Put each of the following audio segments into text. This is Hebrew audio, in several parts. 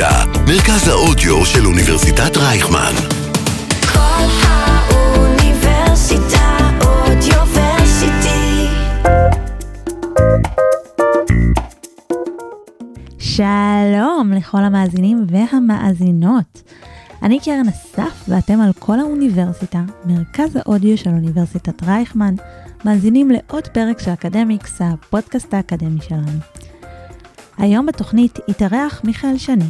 אוניברסיטה, מרכז האודיו של אוניברסיטת רייכמן. כל האוניברסיטה אודיוורסיטי. שלום לכל המאזינים והמאזינות. אני קרן אסף ואתם על כל האוניברסיטה, מרכז האודיו של אוניברסיטת רייכמן, מאזינים לעוד פרק של אקדמיקס, הפודקאסט האקדמי שלנו. היום בתוכנית התארח מיכאל שני,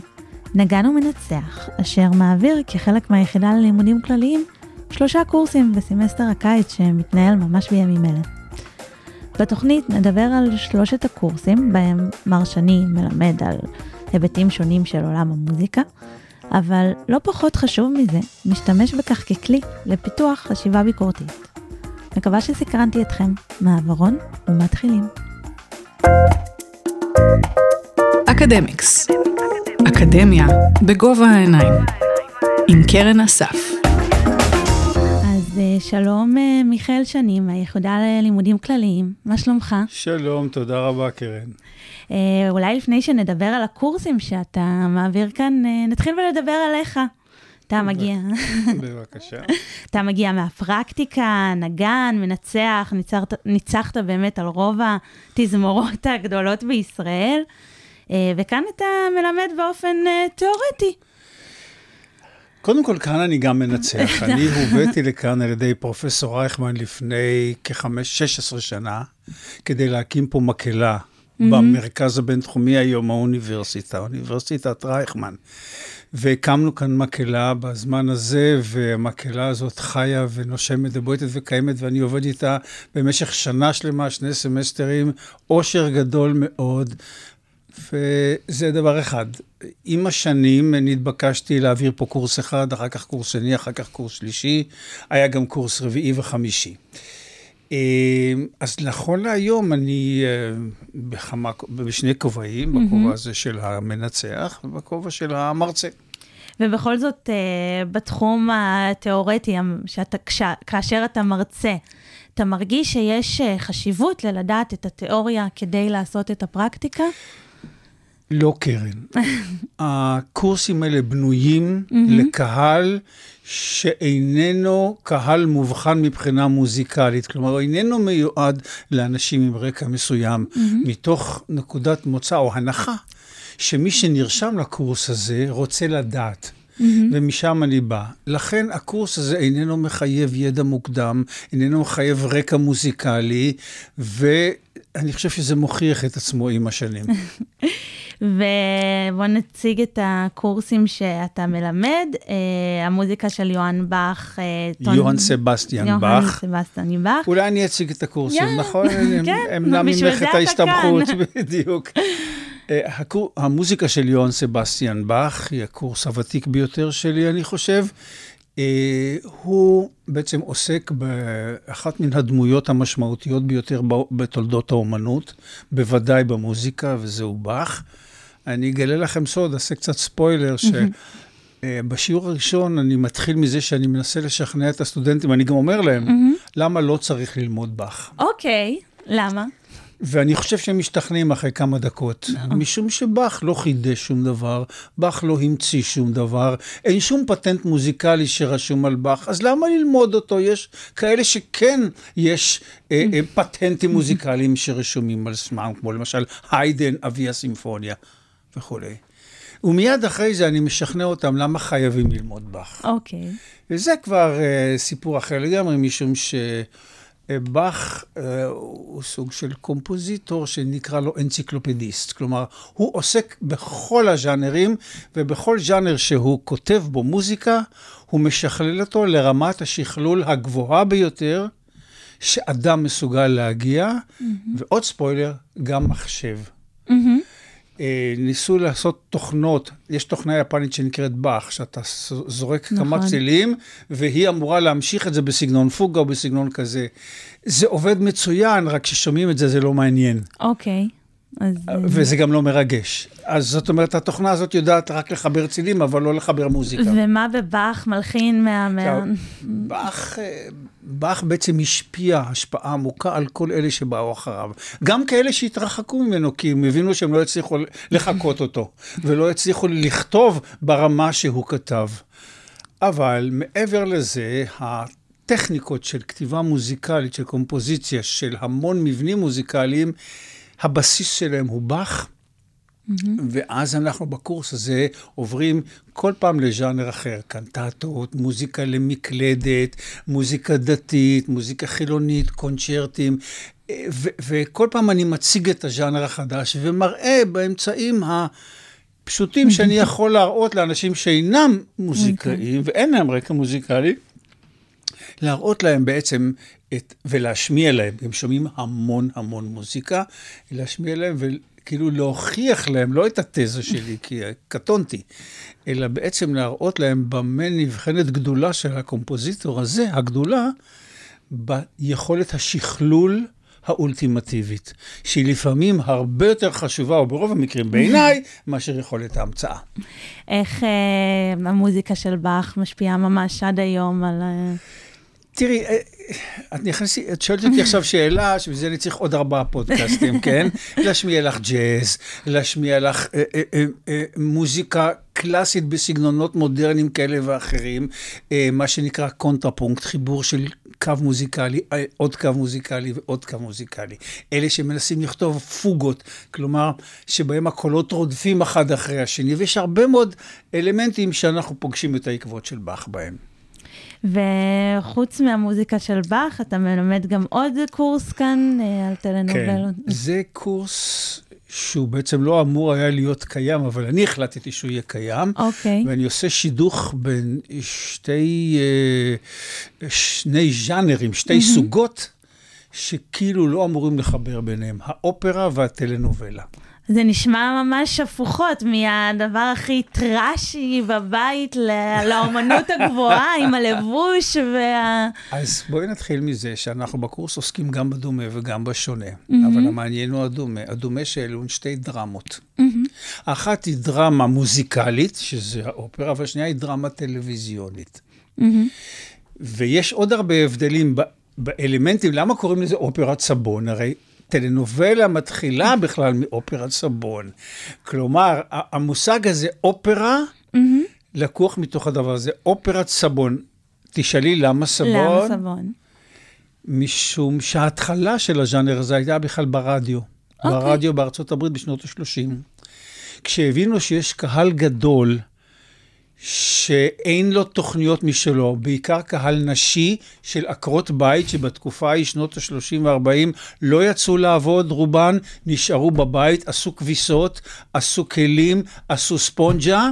נגן ומנצח, אשר מעביר כחלק מהיחידה ללימודים כלליים שלושה קורסים בסמסטר הקיץ שמתנהל ממש בימים אלה. בתוכנית נדבר על שלושת הקורסים בהם מר שני מלמד על היבטים שונים של עולם המוזיקה, אבל לא פחות חשוב מזה, משתמש בכך ככלי לפיתוח חשיבה ביקורתית. מקווה שסקרנתי אתכם. מעברון ומתחילים. אקדמיקס. אקדמיה בגובה העיניים. עם קרן אסף. אז אה, שלום אה, מיכאל שני מהיחידה ללימודים כלליים, מה שלומך? שלום, תודה רבה, קרן. אה, אולי לפני שנדבר על הקורסים שאתה מעביר כאן, נתחיל ולדבר עליך. אתה מגיע, בבקשה. אתה מגיע מהפרקטיקה, נגן, מנצח, ניצחת, ניצחת באמת על רוב התזמורות הגדולות בישראל, וכאן אתה מלמד באופן אה, תיאורטי. קודם כל, כאן אני גם מנצח. אני הובאתי לכאן על ידי פרופסור רייכמן לפני כ-16 שנה, כדי להקים פה מקהלה במרכז הבינתחומי היום, האוניברסיטה, אוניברסיטת רייכמן. והקמנו כאן מקהלה בזמן הזה, והמקהלה הזאת חיה ונושמת ובועטת וקיימת, ואני עובד איתה במשך שנה שלמה, שני סמסטרים, אושר גדול מאוד. וזה דבר אחד. עם השנים נתבקשתי להעביר פה קורס אחד, אחר כך קורס שני, אחר כך קורס שלישי, היה גם קורס רביעי וחמישי. אה, אז נכון להיום אני אה, בכמה, בשני כובעים, בכובע הזה של המנצח ובכובע של המרצה. ובכל זאת, אה, בתחום התיאורטי, שאתה, כאשר אתה מרצה, אתה מרגיש שיש חשיבות ללדעת את התיאוריה כדי לעשות את הפרקטיקה? לא קרן. הקורסים האלה בנויים לקהל שאיננו קהל מובחן מבחינה מוזיקלית. כלומר, איננו מיועד לאנשים עם רקע מסוים, מתוך נקודת מוצא או הנחה שמי שנרשם לקורס הזה רוצה לדעת. ומשם אני בא. לכן הקורס הזה איננו מחייב ידע מוקדם, איננו מחייב רקע מוזיקלי, ואני חושב שזה מוכיח את עצמו עם השנים. ובוא נציג את הקורסים שאתה מלמד, אה, המוזיקה של יוהאן באך. אה, טון- יוהאן סבסטיאן יוהאן באך. סבסטיאן באך. אולי אני אציג את הקורסים, נכון? אני כן, אמנע בשביל זה את אתה כאן. בדיוק. אה, הקור- המוזיקה של יוהאן סבסטיאן באך היא הקורס הוותיק ביותר שלי, אני חושב. אה, הוא בעצם עוסק באחת מן הדמויות המשמעותיות ביותר בתולדות האומנות, בוודאי במוזיקה, וזהו באך. אני אגלה לכם סוד, אעשה קצת ספוילר, ש... אה, בשיעור הראשון אני מתחיל מזה שאני מנסה לשכנע את הסטודנטים, אני גם אומר להם, למה לא צריך ללמוד באך? אוקיי, למה? ואני חושב שהם משתכנעים אחרי כמה דקות, משום שבאך לא חידש שום דבר, באך לא המציא שום דבר, אין שום פטנט מוזיקלי שרשום על באך, אז למה ללמוד אותו? יש כאלה שכן יש אה, אה, פטנטים מוזיקליים שרשומים על שמם, כמו למשל היידן, אבי הסימפוניה וכולי. ומיד אחרי זה אני משכנע אותם למה חייבים ללמוד באך. אוקיי. וזה כבר uh, סיפור אחר לגמרי, משום שבאך uh, הוא סוג של קומפוזיטור שנקרא לו אנציקלופדיסט. כלומר, הוא עוסק בכל הז'אנרים, ובכל ז'אנר שהוא כותב בו מוזיקה, הוא משכלל אותו לרמת השכלול הגבוהה ביותר שאדם מסוגל להגיע, mm-hmm. ועוד ספוילר, גם מחשב. אה, ניסו לעשות תוכנות, יש תוכנה יפנית שנקראת באך, שאתה זורק נכון. כמה צלילים, והיא אמורה להמשיך את זה בסגנון פוגה או בסגנון כזה. זה עובד מצוין, רק כששומעים את זה, זה לא מעניין. אוקיי. אז... וזה גם לא מרגש. אז זאת אומרת, התוכנה הזאת יודעת רק לחבר צילים, אבל לא לחבר מוזיקה. ומה בבאך מלחין מה... מה... באך, אה, באך בעצם השפיע השפעה עמוקה על כל אלה שבאו אחריו. גם כאלה שהתרחקו ממנו, כי הם הבינו שהם לא הצליחו לחקות אותו, ולא הצליחו לכתוב ברמה שהוא כתב. אבל מעבר לזה, הטכניקות של כתיבה מוזיקלית, של קומפוזיציה, של המון מבנים מוזיקליים, הבסיס שלהם הוא באך. ואז אנחנו בקורס הזה עוברים כל פעם לז'אנר אחר, קנטטות, מוזיקה למקלדת, מוזיקה דתית, מוזיקה חילונית, קונצ'רטים, ו- וכל פעם אני מציג את הז'אנר החדש ומראה באמצעים הפשוטים שאני יכול להראות לאנשים שאינם מוזיקאים ואין להם רקע מוזיקלי, להראות להם בעצם את, ולהשמיע להם, הם שומעים המון המון מוזיקה, להשמיע להם וכאילו להוכיח להם, לא את התזה שלי, כי קטונתי, אלא בעצם להראות להם במה נבחנת גדולה של הקומפוזיטור הזה, הגדולה, ביכולת השכלול האולטימטיבית, שהיא לפעמים הרבה יותר חשובה, או ברוב המקרים בעיניי, מאשר יכולת ההמצאה. איך אה, המוזיקה של באך משפיעה ממש עד היום על... תראי, אה, את נכנסי, את שואלת אותי עכשיו שאלה, שבזה אני צריך עוד ארבעה פודקאסטים, כן? להשמיע לך ג'אז, להשמיע לך אה, אה, מוזיקה קלאסית בסגנונות מודרניים כאלה ואחרים, מה שנקרא קונטרפונקט, חיבור של קו מוזיקלי, עוד קו מוזיקלי ועוד קו מוזיקלי. אלה שמנסים לכתוב פוגות, כלומר, שבהם הקולות רודפים אחד אחרי השני, ויש הרבה מאוד אלמנטים שאנחנו פוגשים את העקבות של באך בהם. וחוץ מהמוזיקה של באך, אתה מלמד גם עוד קורס כאן אה, על טלנובלות. כן, זה קורס שהוא בעצם לא אמור היה להיות קיים, אבל אני החלטתי שהוא יהיה קיים. אוקיי. ואני עושה שידוך בין שתי, אה, שני ז'אנרים, שתי סוגות, שכאילו לא אמורים לחבר ביניהם, האופרה והטלנובלה. זה נשמע ממש הפוכות מהדבר הכי טראשי בבית לאומנות הגבוהה עם הלבוש וה... אז בואי נתחיל מזה שאנחנו בקורס עוסקים גם בדומה וגם בשונה, אבל המעניין הוא הדומה. הדומה שאלו שתי דרמות. האחת היא דרמה מוזיקלית, שזה האופרה, והשנייה היא דרמה טלוויזיונית. ויש עוד הרבה הבדלים באלמנטים, למה קוראים לזה אופרת סבון? הרי טלנובלה מתחילה בכלל מאופרת סבון. כלומר, המושג הזה, אופרה, לקוח מתוך הדבר הזה. אופרת סבון. תשאלי למה סבון? למה סבון? משום שההתחלה של הז'אנר הזה הייתה בכלל ברדיו. אוקיי. ברדיו בארצות הברית בשנות ה-30. כשהבינו שיש קהל גדול שאין לו תוכניות משלו, בעיקר קהל נשי של עקרות בית, שבתקופה ההיא, שנות ה-30 וה-40, לא יצאו לעבוד, רובן נשארו בבית, עשו כביסות, עשו כלים, עשו ספונג'ה,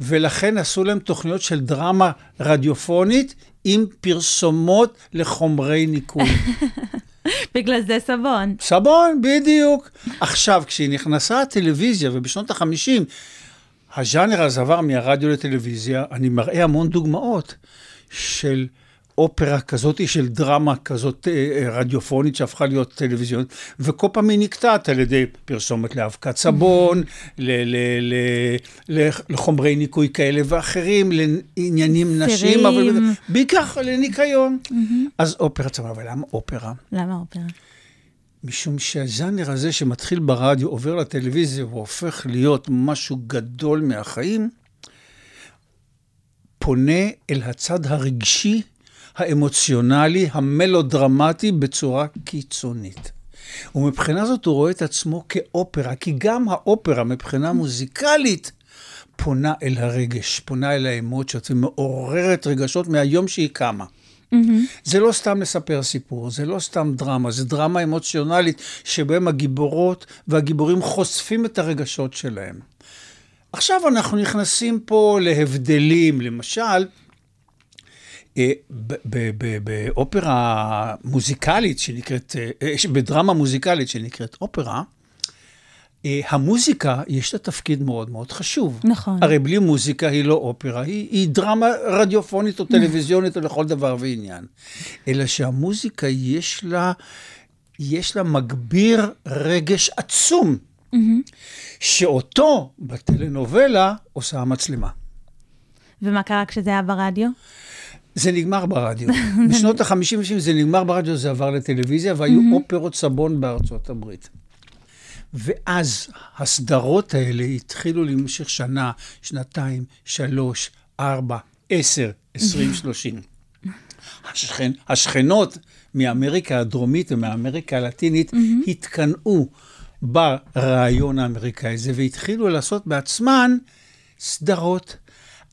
ולכן עשו להם תוכניות של דרמה רדיופונית עם פרסומות לחומרי ניקוי. בגלל זה סבון. סבון, בדיוק. עכשיו, כשהיא נכנסה הטלוויזיה, ובשנות ה-50, הז'אנר הזה עבר מהרדיו לטלוויזיה, אני מראה המון דוגמאות של אופרה כזאת, של דרמה כזאת אה, רדיופונית שהפכה להיות טלוויזיונית, וכל פעם היא נקטעת על ידי פרסומת לאבקת סבון, לחומרי ניקוי כאלה ואחרים, לעניינים נשיים, אבל. בעיקר לניקיון. אז אופרה צבא, אבל למה אופרה? למה אופרה? משום שהז'אנר הזה שמתחיל ברדיו עובר לטלוויזיה והופך להיות משהו גדול מהחיים, פונה אל הצד הרגשי, האמוציונלי, המלודרמטי בצורה קיצונית. ומבחינה זאת הוא רואה את עצמו כאופרה, כי גם האופרה מבחינה מוזיקלית פונה אל הרגש, פונה אל האמוציות ומעוררת רגשות מהיום שהיא קמה. זה לא סתם לספר סיפור, זה לא סתם דרמה, זה דרמה אמוציונלית שבהם הגיבורות והגיבורים חושפים את הרגשות שלהם. עכשיו אנחנו נכנסים פה להבדלים, למשל, אה, באופרה מוזיקלית שנקראת, אה, אה, בדרמה מוזיקלית שנקראת אופרה, המוזיקה יש לה תפקיד מאוד מאוד חשוב. נכון. הרי בלי מוזיקה היא לא אופרה, היא, היא דרמה רדיופונית או טלוויזיונית או לכל דבר ועניין. אלא שהמוזיקה יש לה יש לה מגביר רגש עצום, שאותו בטלנובלה עושה המצלמה. ומה קרה כשזה היה ברדיו? זה נגמר ברדיו. בשנות ה-50 זה נגמר ברדיו, זה עבר לטלוויזיה, והיו אופרות סבון בארצות הברית. ואז הסדרות האלה התחילו להימשך שנה, שנתיים, שלוש, ארבע, עשר, עשרים, שלושים. השכן, השכנות מאמריקה הדרומית ומאמריקה הלטינית התקנאו ברעיון האמריקאי הזה והתחילו לעשות בעצמן סדרות.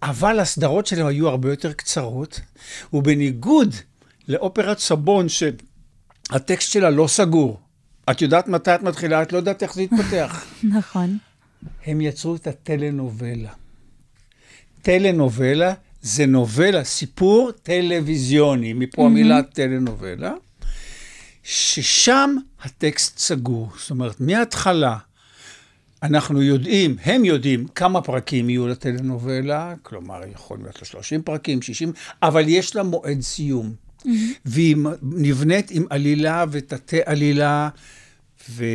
אבל הסדרות שלהם היו הרבה יותר קצרות, ובניגוד לאופרת סבון שהטקסט שלה לא סגור, את יודעת מתי את מתחילה, את לא יודעת איך זה יתפתח. נכון. הם יצרו את הטלנובלה. טלנובלה זה נובלה, סיפור טלוויזיוני, מפה המילה טלנובלה, ששם הטקסט סגור. זאת אומרת, מההתחלה אנחנו יודעים, הם יודעים כמה פרקים יהיו לטלנובלה, כלומר, יכול להיות לה 30 פרקים, 60, אבל יש לה מועד סיום. והיא נבנית עם עלילה ותתי עלילה, ו...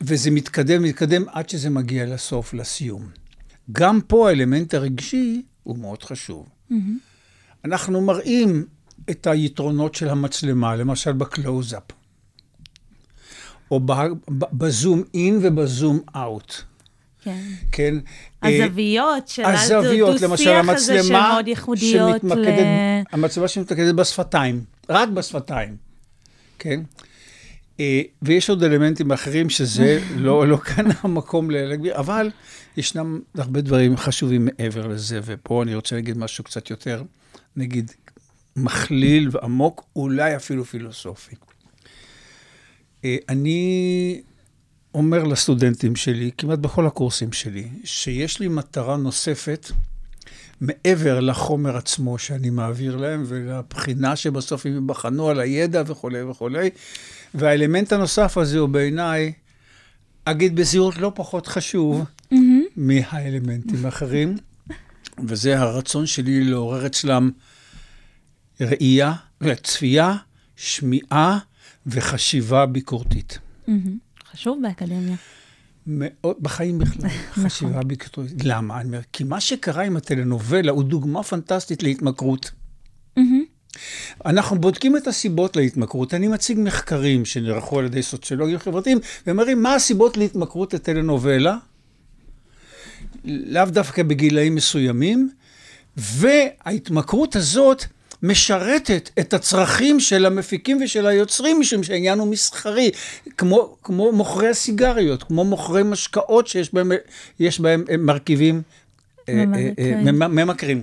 וזה מתקדם, מתקדם עד שזה מגיע לסוף, לסיום. גם פה האלמנט הרגשי הוא מאוד חשוב. אנחנו מראים את היתרונות של המצלמה, למשל בקלוז-אפ, או ב zoom in וב zoom out. כן. כן? אה, הזוויות של הזוויות, למשל המצלמה שמתמקדת, ל... המצלמה שמתמקדת בשפתיים, רק בשפתיים, כן? אה, ויש עוד אלמנטים אחרים שזה לא, לא כאן המקום להגביר, אבל ישנם הרבה דברים חשובים מעבר לזה, ופה אני רוצה להגיד משהו קצת יותר, נגיד, מכליל ועמוק, אולי אפילו פילוסופי. אה, אני אומר לסטודנטים שלי, כמעט בכל הקורסים שלי, שיש לי מטרה נוספת מעבר לחומר עצמו שאני מעביר להם ולבחינה שבסוף הם ייבחנו על הידע וכולי וכולי. והאלמנט הנוסף הזה הוא בעיניי, אגיד בזהירות לא פחות חשוב מהאלמנטים האחרים, וזה הרצון שלי לעורר אצלם ראייה, צפייה, שמיעה וחשיבה ביקורתית. חשוב באקדמיה. מאוד, בחיים בכלל, חשיבה ביקורתית. למה? אני אומר, כי מה שקרה עם הטלנובלה הוא דוגמה פנטסטית להתמכרות. אנחנו בודקים את הסיבות להתמכרות. אני מציג מחקרים שנערכו על ידי סוציולוגים חברתיים, ומראים מה הסיבות להתמכרות לטלנובלה, לאו דווקא בגילאים מסוימים, וההתמכרות הזאת משרתת את הצרכים של המפיקים ושל היוצרים, משום שהעניין הוא מסחרי, כמו, כמו מוכרי הסיגריות, כמו מוכרי משקאות שיש בהם, יש בהם אה, מרכיבים אה, אה, ממכרים. ממ- ממכרים.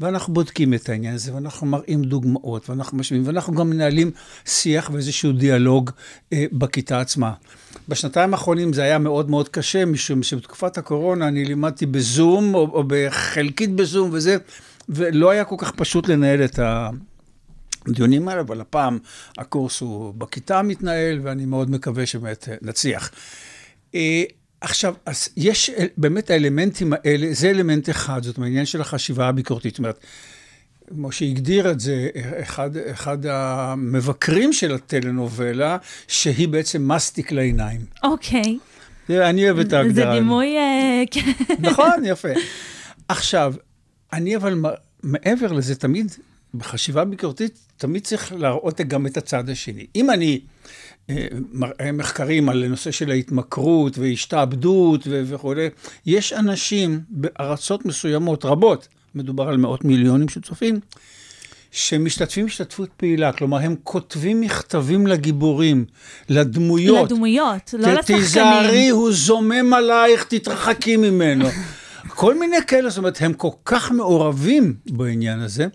ואנחנו בודקים את העניין הזה, ואנחנו מראים דוגמאות, ואנחנו משווים, ואנחנו גם מנהלים שיח ואיזשהו דיאלוג אה, בכיתה עצמה. בשנתיים האחרונים זה היה מאוד מאוד קשה, משום שבתקופת הקורונה אני לימדתי בזום, או, או בחלקית בזום וזה, ולא היה כל כך פשוט לנהל את הדיונים האלה, אבל הפעם הקורס הוא בכיתה מתנהל, ואני מאוד מקווה שבאמת אה, נצליח. אה, עכשיו, אז יש אה, באמת האלמנטים האלה, זה אלמנט אחד, זאת אומרת, העניין של החשיבה הביקורתית. זאת אומרת, כמו שהגדיר את זה אחד, אחד המבקרים של הטלנובלה, שהיא בעצם מסטיק לעיניים. אוקיי. תראה, אני אוהב את זה ההגדרה. דימוי... אה, כן. נכון, יפה. עכשיו, אני אבל מעבר לזה, תמיד, בחשיבה ביקורתית, תמיד צריך להראות גם את הצד השני. אם אני אה, מראה מחקרים על נושא של ההתמכרות והשתעבדות ו- וכולי, יש אנשים בארצות מסוימות, רבות, מדובר על מאות מיליונים שצופים, שמשתתפים השתתפות פעילה, כלומר, הם כותבים מכתבים לגיבורים, לדמויות. לדמויות, לא לשחקנים. תיזהרי, הוא זומם עלייך, תתרחקי ממנו. כל מיני כאלה, זאת אומרת, הם כל כך מעורבים בעניין הזה.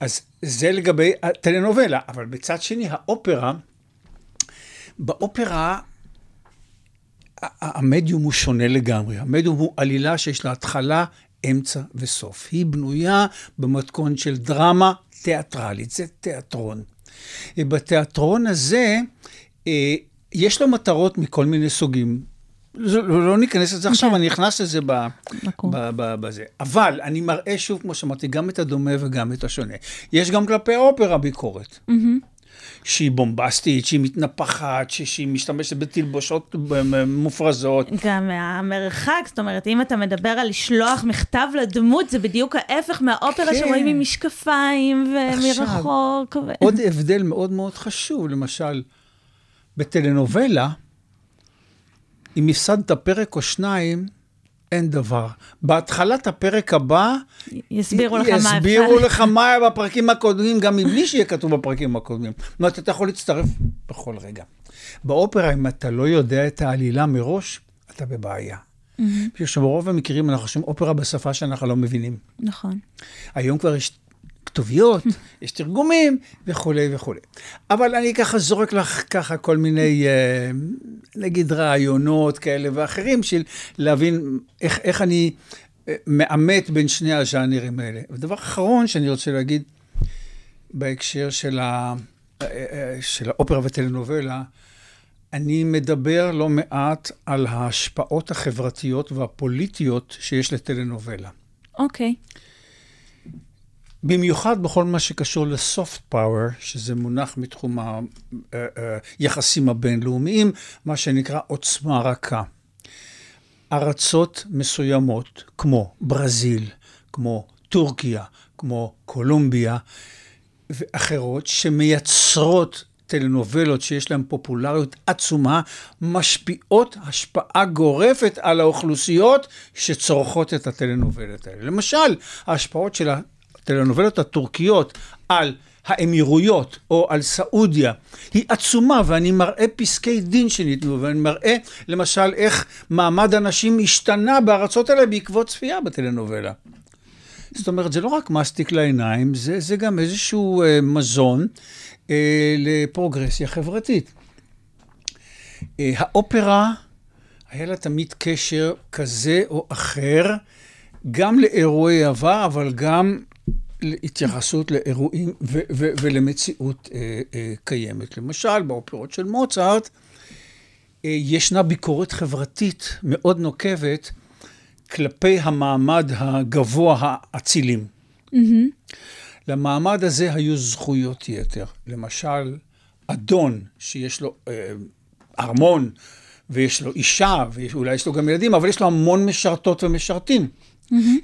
אז זה לגבי הטלנובלה, אבל בצד שני, האופרה, באופרה המדיום הוא שונה לגמרי. המדיום הוא עלילה שיש לה התחלה, אמצע וסוף. היא בנויה במתכון של דרמה תיאטרלית, זה תיאטרון. בתיאטרון הזה, אה, יש לו מטרות מכל מיני סוגים. לא, לא ניכנס לזה עכשיו, אני נכנס לזה ב, מקום. ב, ב, בזה. אבל אני מראה שוב, כמו שאמרתי, גם את הדומה וגם את השונה. יש גם כלפי האופרה ביקורת. שהיא בומבסטית, שהיא מתנפחת, שהיא משתמשת בתלבושות מופרזות. גם המרחק, זאת אומרת, אם אתה מדבר על לשלוח מכתב לדמות, זה בדיוק ההפך מהאופרה כן. שרואים עם משקפיים עכשיו, ומרחוק. ו- עוד הבדל מאוד מאוד חשוב, למשל, בטלנובלה, אם הפסדת פרק או שניים, אין דבר. בהתחלת הפרק הבא, יסבירו לך מה. יסבירו לך מה היה בפרקים הקודמים, גם מבלי שיהיה כתוב בפרקים הקודמים. זאת אומרת, אתה יכול להצטרף בכל רגע. באופרה, אם אתה לא יודע את העלילה מראש, אתה בבעיה. בשביל שברוב המקרים אנחנו חושבים אופרה בשפה שאנחנו לא מבינים. נכון. היום כבר יש כתוביות, יש תרגומים וכולי וכולי. אבל אני ככה זורק לך ככה כל מיני, אה, נגיד, רעיונות כאלה ואחרים, של להבין איך, איך אני אה, מאמת בין שני הז'אנרים האלה. ודבר אחרון שאני רוצה להגיד, בהקשר של, ה, אה, של האופרה וטלנובלה, אני מדבר לא מעט על ההשפעות החברתיות והפוליטיות שיש לטלנובלה. אוקיי. במיוחד בכל מה שקשור לסופט פאוור, שזה מונח מתחום היחסים הבינלאומיים, מה שנקרא עוצמה רכה. ארצות מסוימות, כמו ברזיל, כמו טורקיה, כמו קולומביה, ואחרות, שמייצרות טלנובלות שיש להן פופולריות עצומה, משפיעות השפעה גורפת על האוכלוסיות שצורכות את הטלנובלות האלה. למשל, ההשפעות של הטלנובלות הטורקיות על האמירויות או על סעודיה היא עצומה, ואני מראה פסקי דין שניתנו, ואני מראה למשל איך מעמד הנשים השתנה בארצות האלה בעקבות צפייה בטלנובלה. זאת אומרת, זה לא רק מסטיק לעיניים, זה, זה גם איזשהו אה, מזון אה, לפרוגרסיה חברתית. אה, האופרה, היה לה תמיד קשר כזה או אחר, גם לאירועי עבר, אבל גם להתייחסות לאירועים ו- ו- ולמציאות אה, אה, קיימת. למשל, באופרות של מוצרט, אה, ישנה ביקורת חברתית מאוד נוקבת כלפי המעמד הגבוה האצילים. למעמד הזה היו זכויות יתר. למשל, אדון שיש לו אה, ארמון ויש לו אישה, ואולי יש לו גם ילדים, אבל יש לו המון משרתות ומשרתים.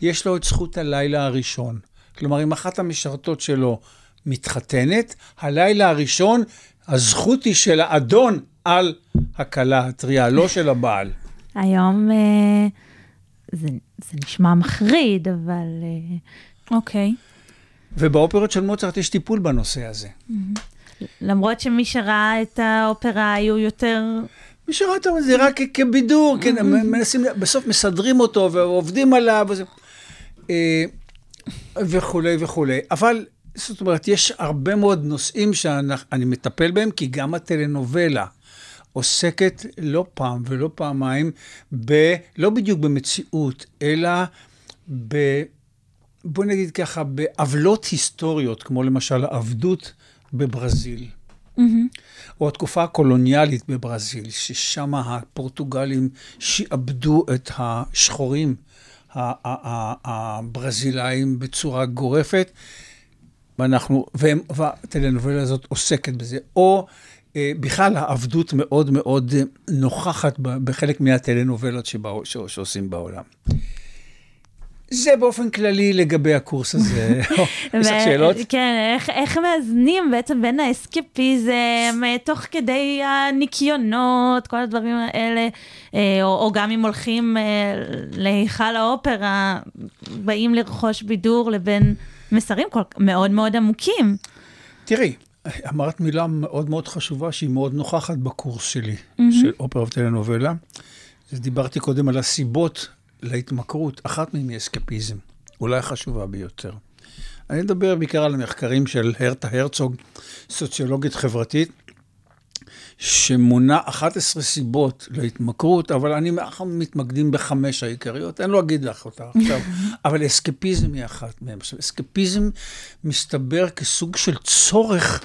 יש לו את זכות הלילה הראשון. כלומר, אם אחת המשרתות שלו מתחתנת, הלילה הראשון, הזכות היא של האדון על הכלה הטריה, לא של הבעל. היום אה, זה, זה נשמע מחריד, אבל... אה, אוקיי. ובאופרות של מוצרט יש טיפול בנושא הזה. למרות שמי שראה את האופרה היו יותר... מי שראה אותו זה רק כבידור, כן, מנסים, בסוף מסדרים אותו ועובדים עליו וזה, אה, וכולי וכולי. אבל, זאת אומרת, יש הרבה מאוד נושאים שאני מטפל בהם, כי גם הטלנובלה עוסקת לא פעם ולא פעמיים, ב, לא בדיוק במציאות, אלא ב... בוא נגיד ככה, בעוולות היסטוריות, כמו למשל העבדות בברזיל. או התקופה הקולוניאלית בברזיל, ששם הפורטוגלים שעבדו את השחורים הברזילאים בצורה גורפת, ואנחנו, והם, והטלנובלה הזאת עוסקת בזה. או אה, בכלל העבדות מאוד מאוד אה, נוכחת בחלק מהטלנובלות שבא, שעושים בעולם. זה באופן כללי לגבי הקורס הזה. יש לך שאלות? כן, איך, איך מאזנים בעצם בין האסקפיזם, אה, תוך כדי הניקיונות, כל הדברים האלה, אה, או, או גם אם הולכים אה, להיכל האופרה, באים לרכוש בידור לבין מסרים כל, מאוד מאוד עמוקים. תראי, אמרת מילה מאוד מאוד חשובה שהיא מאוד נוכחת בקורס שלי, mm-hmm. של אופרה וטלנובלה. דיברתי קודם על הסיבות להתמכרות, אחת מהן היא אסקפיזם, אולי החשובה ביותר. אני מדבר בעיקר על המחקרים של הרטה הרצוג, סוציולוגית חברתית, שמונה 11 סיבות להתמכרות, אבל אני, אנחנו מתמקדים בחמש העיקריות, אני לא אגיד לך אותה עכשיו, אבל אסקפיזם היא אחת מהן. עכשיו, אסקפיזם מסתבר כסוג של צורך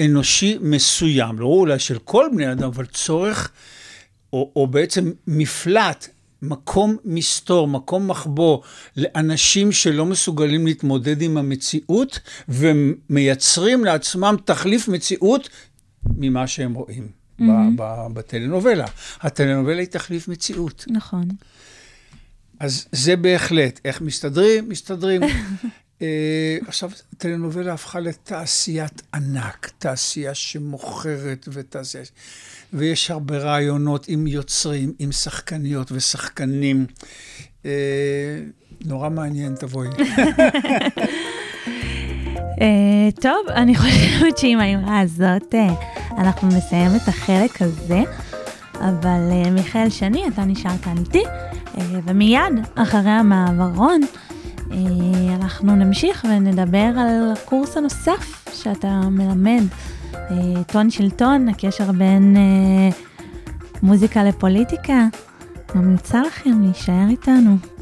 אנושי מסוים, לא אולי של כל בני אדם, אבל צורך, או, או בעצם מפלט מקום מסתור, מקום מחבוא לאנשים שלא מסוגלים להתמודד עם המציאות ומייצרים לעצמם תחליף מציאות ממה שהם רואים mm-hmm. בטלנובלה. הטלנובלה היא תחליף מציאות. נכון. אז זה בהחלט. איך מסתדרים? מסתדרים. אה, עכשיו, טלנובלה הפכה לתעשיית ענק, תעשייה שמוכרת ותעשייה... ויש הרבה רעיונות עם יוצרים, עם שחקניות ושחקנים. אה, נורא מעניין, תבואי. אה, טוב, אני חושבת שעם האמרה הזאת אה, אנחנו נסיים את החלק הזה, אבל אה, מיכאל שני, אתה נשאר כאן איתי, ומיד אחרי המעברון אנחנו נמשיך ונדבר על הקורס הנוסף שאתה מלמד, אה, טון שלטון, הקשר בין אה, מוזיקה לפוליטיקה. ממליצה לכם להישאר איתנו.